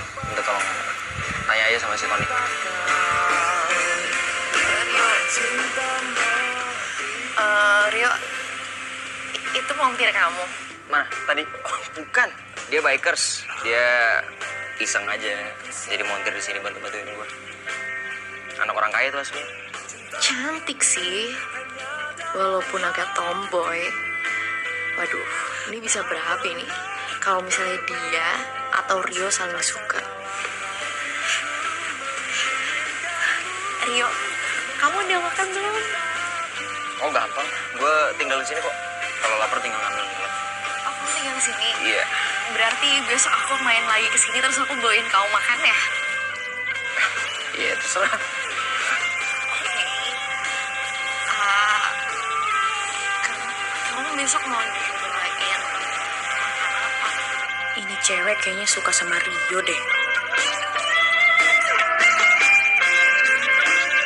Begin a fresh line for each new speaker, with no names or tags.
minta tolong. Tanya aja sama si Tony.
Rio Eh, Rio itu montir kamu.
Mana tadi. Oh, bukan. Dia bikers. Dia iseng aja. Jadi montir di sini bantu bantuin gue anak orang kaya tuh asli.
Cantik sih. Walaupun agak tomboy. Waduh ini bisa berapa ini kalau misalnya dia atau Rio saling suka. Rio kamu udah makan belum?
Oh gampang. Gue tinggal di sini kok. Kalau lapar tinggal ngambil dulu.
Oh, kamu tinggal di sini.
Iya.
Berarti besok aku main lagi ke sini terus aku bawain kamu makan ya?
Iya terserah.
Oke. Ah, kamu, kamu besok mau? Ini cewek kayaknya suka sama Rio deh.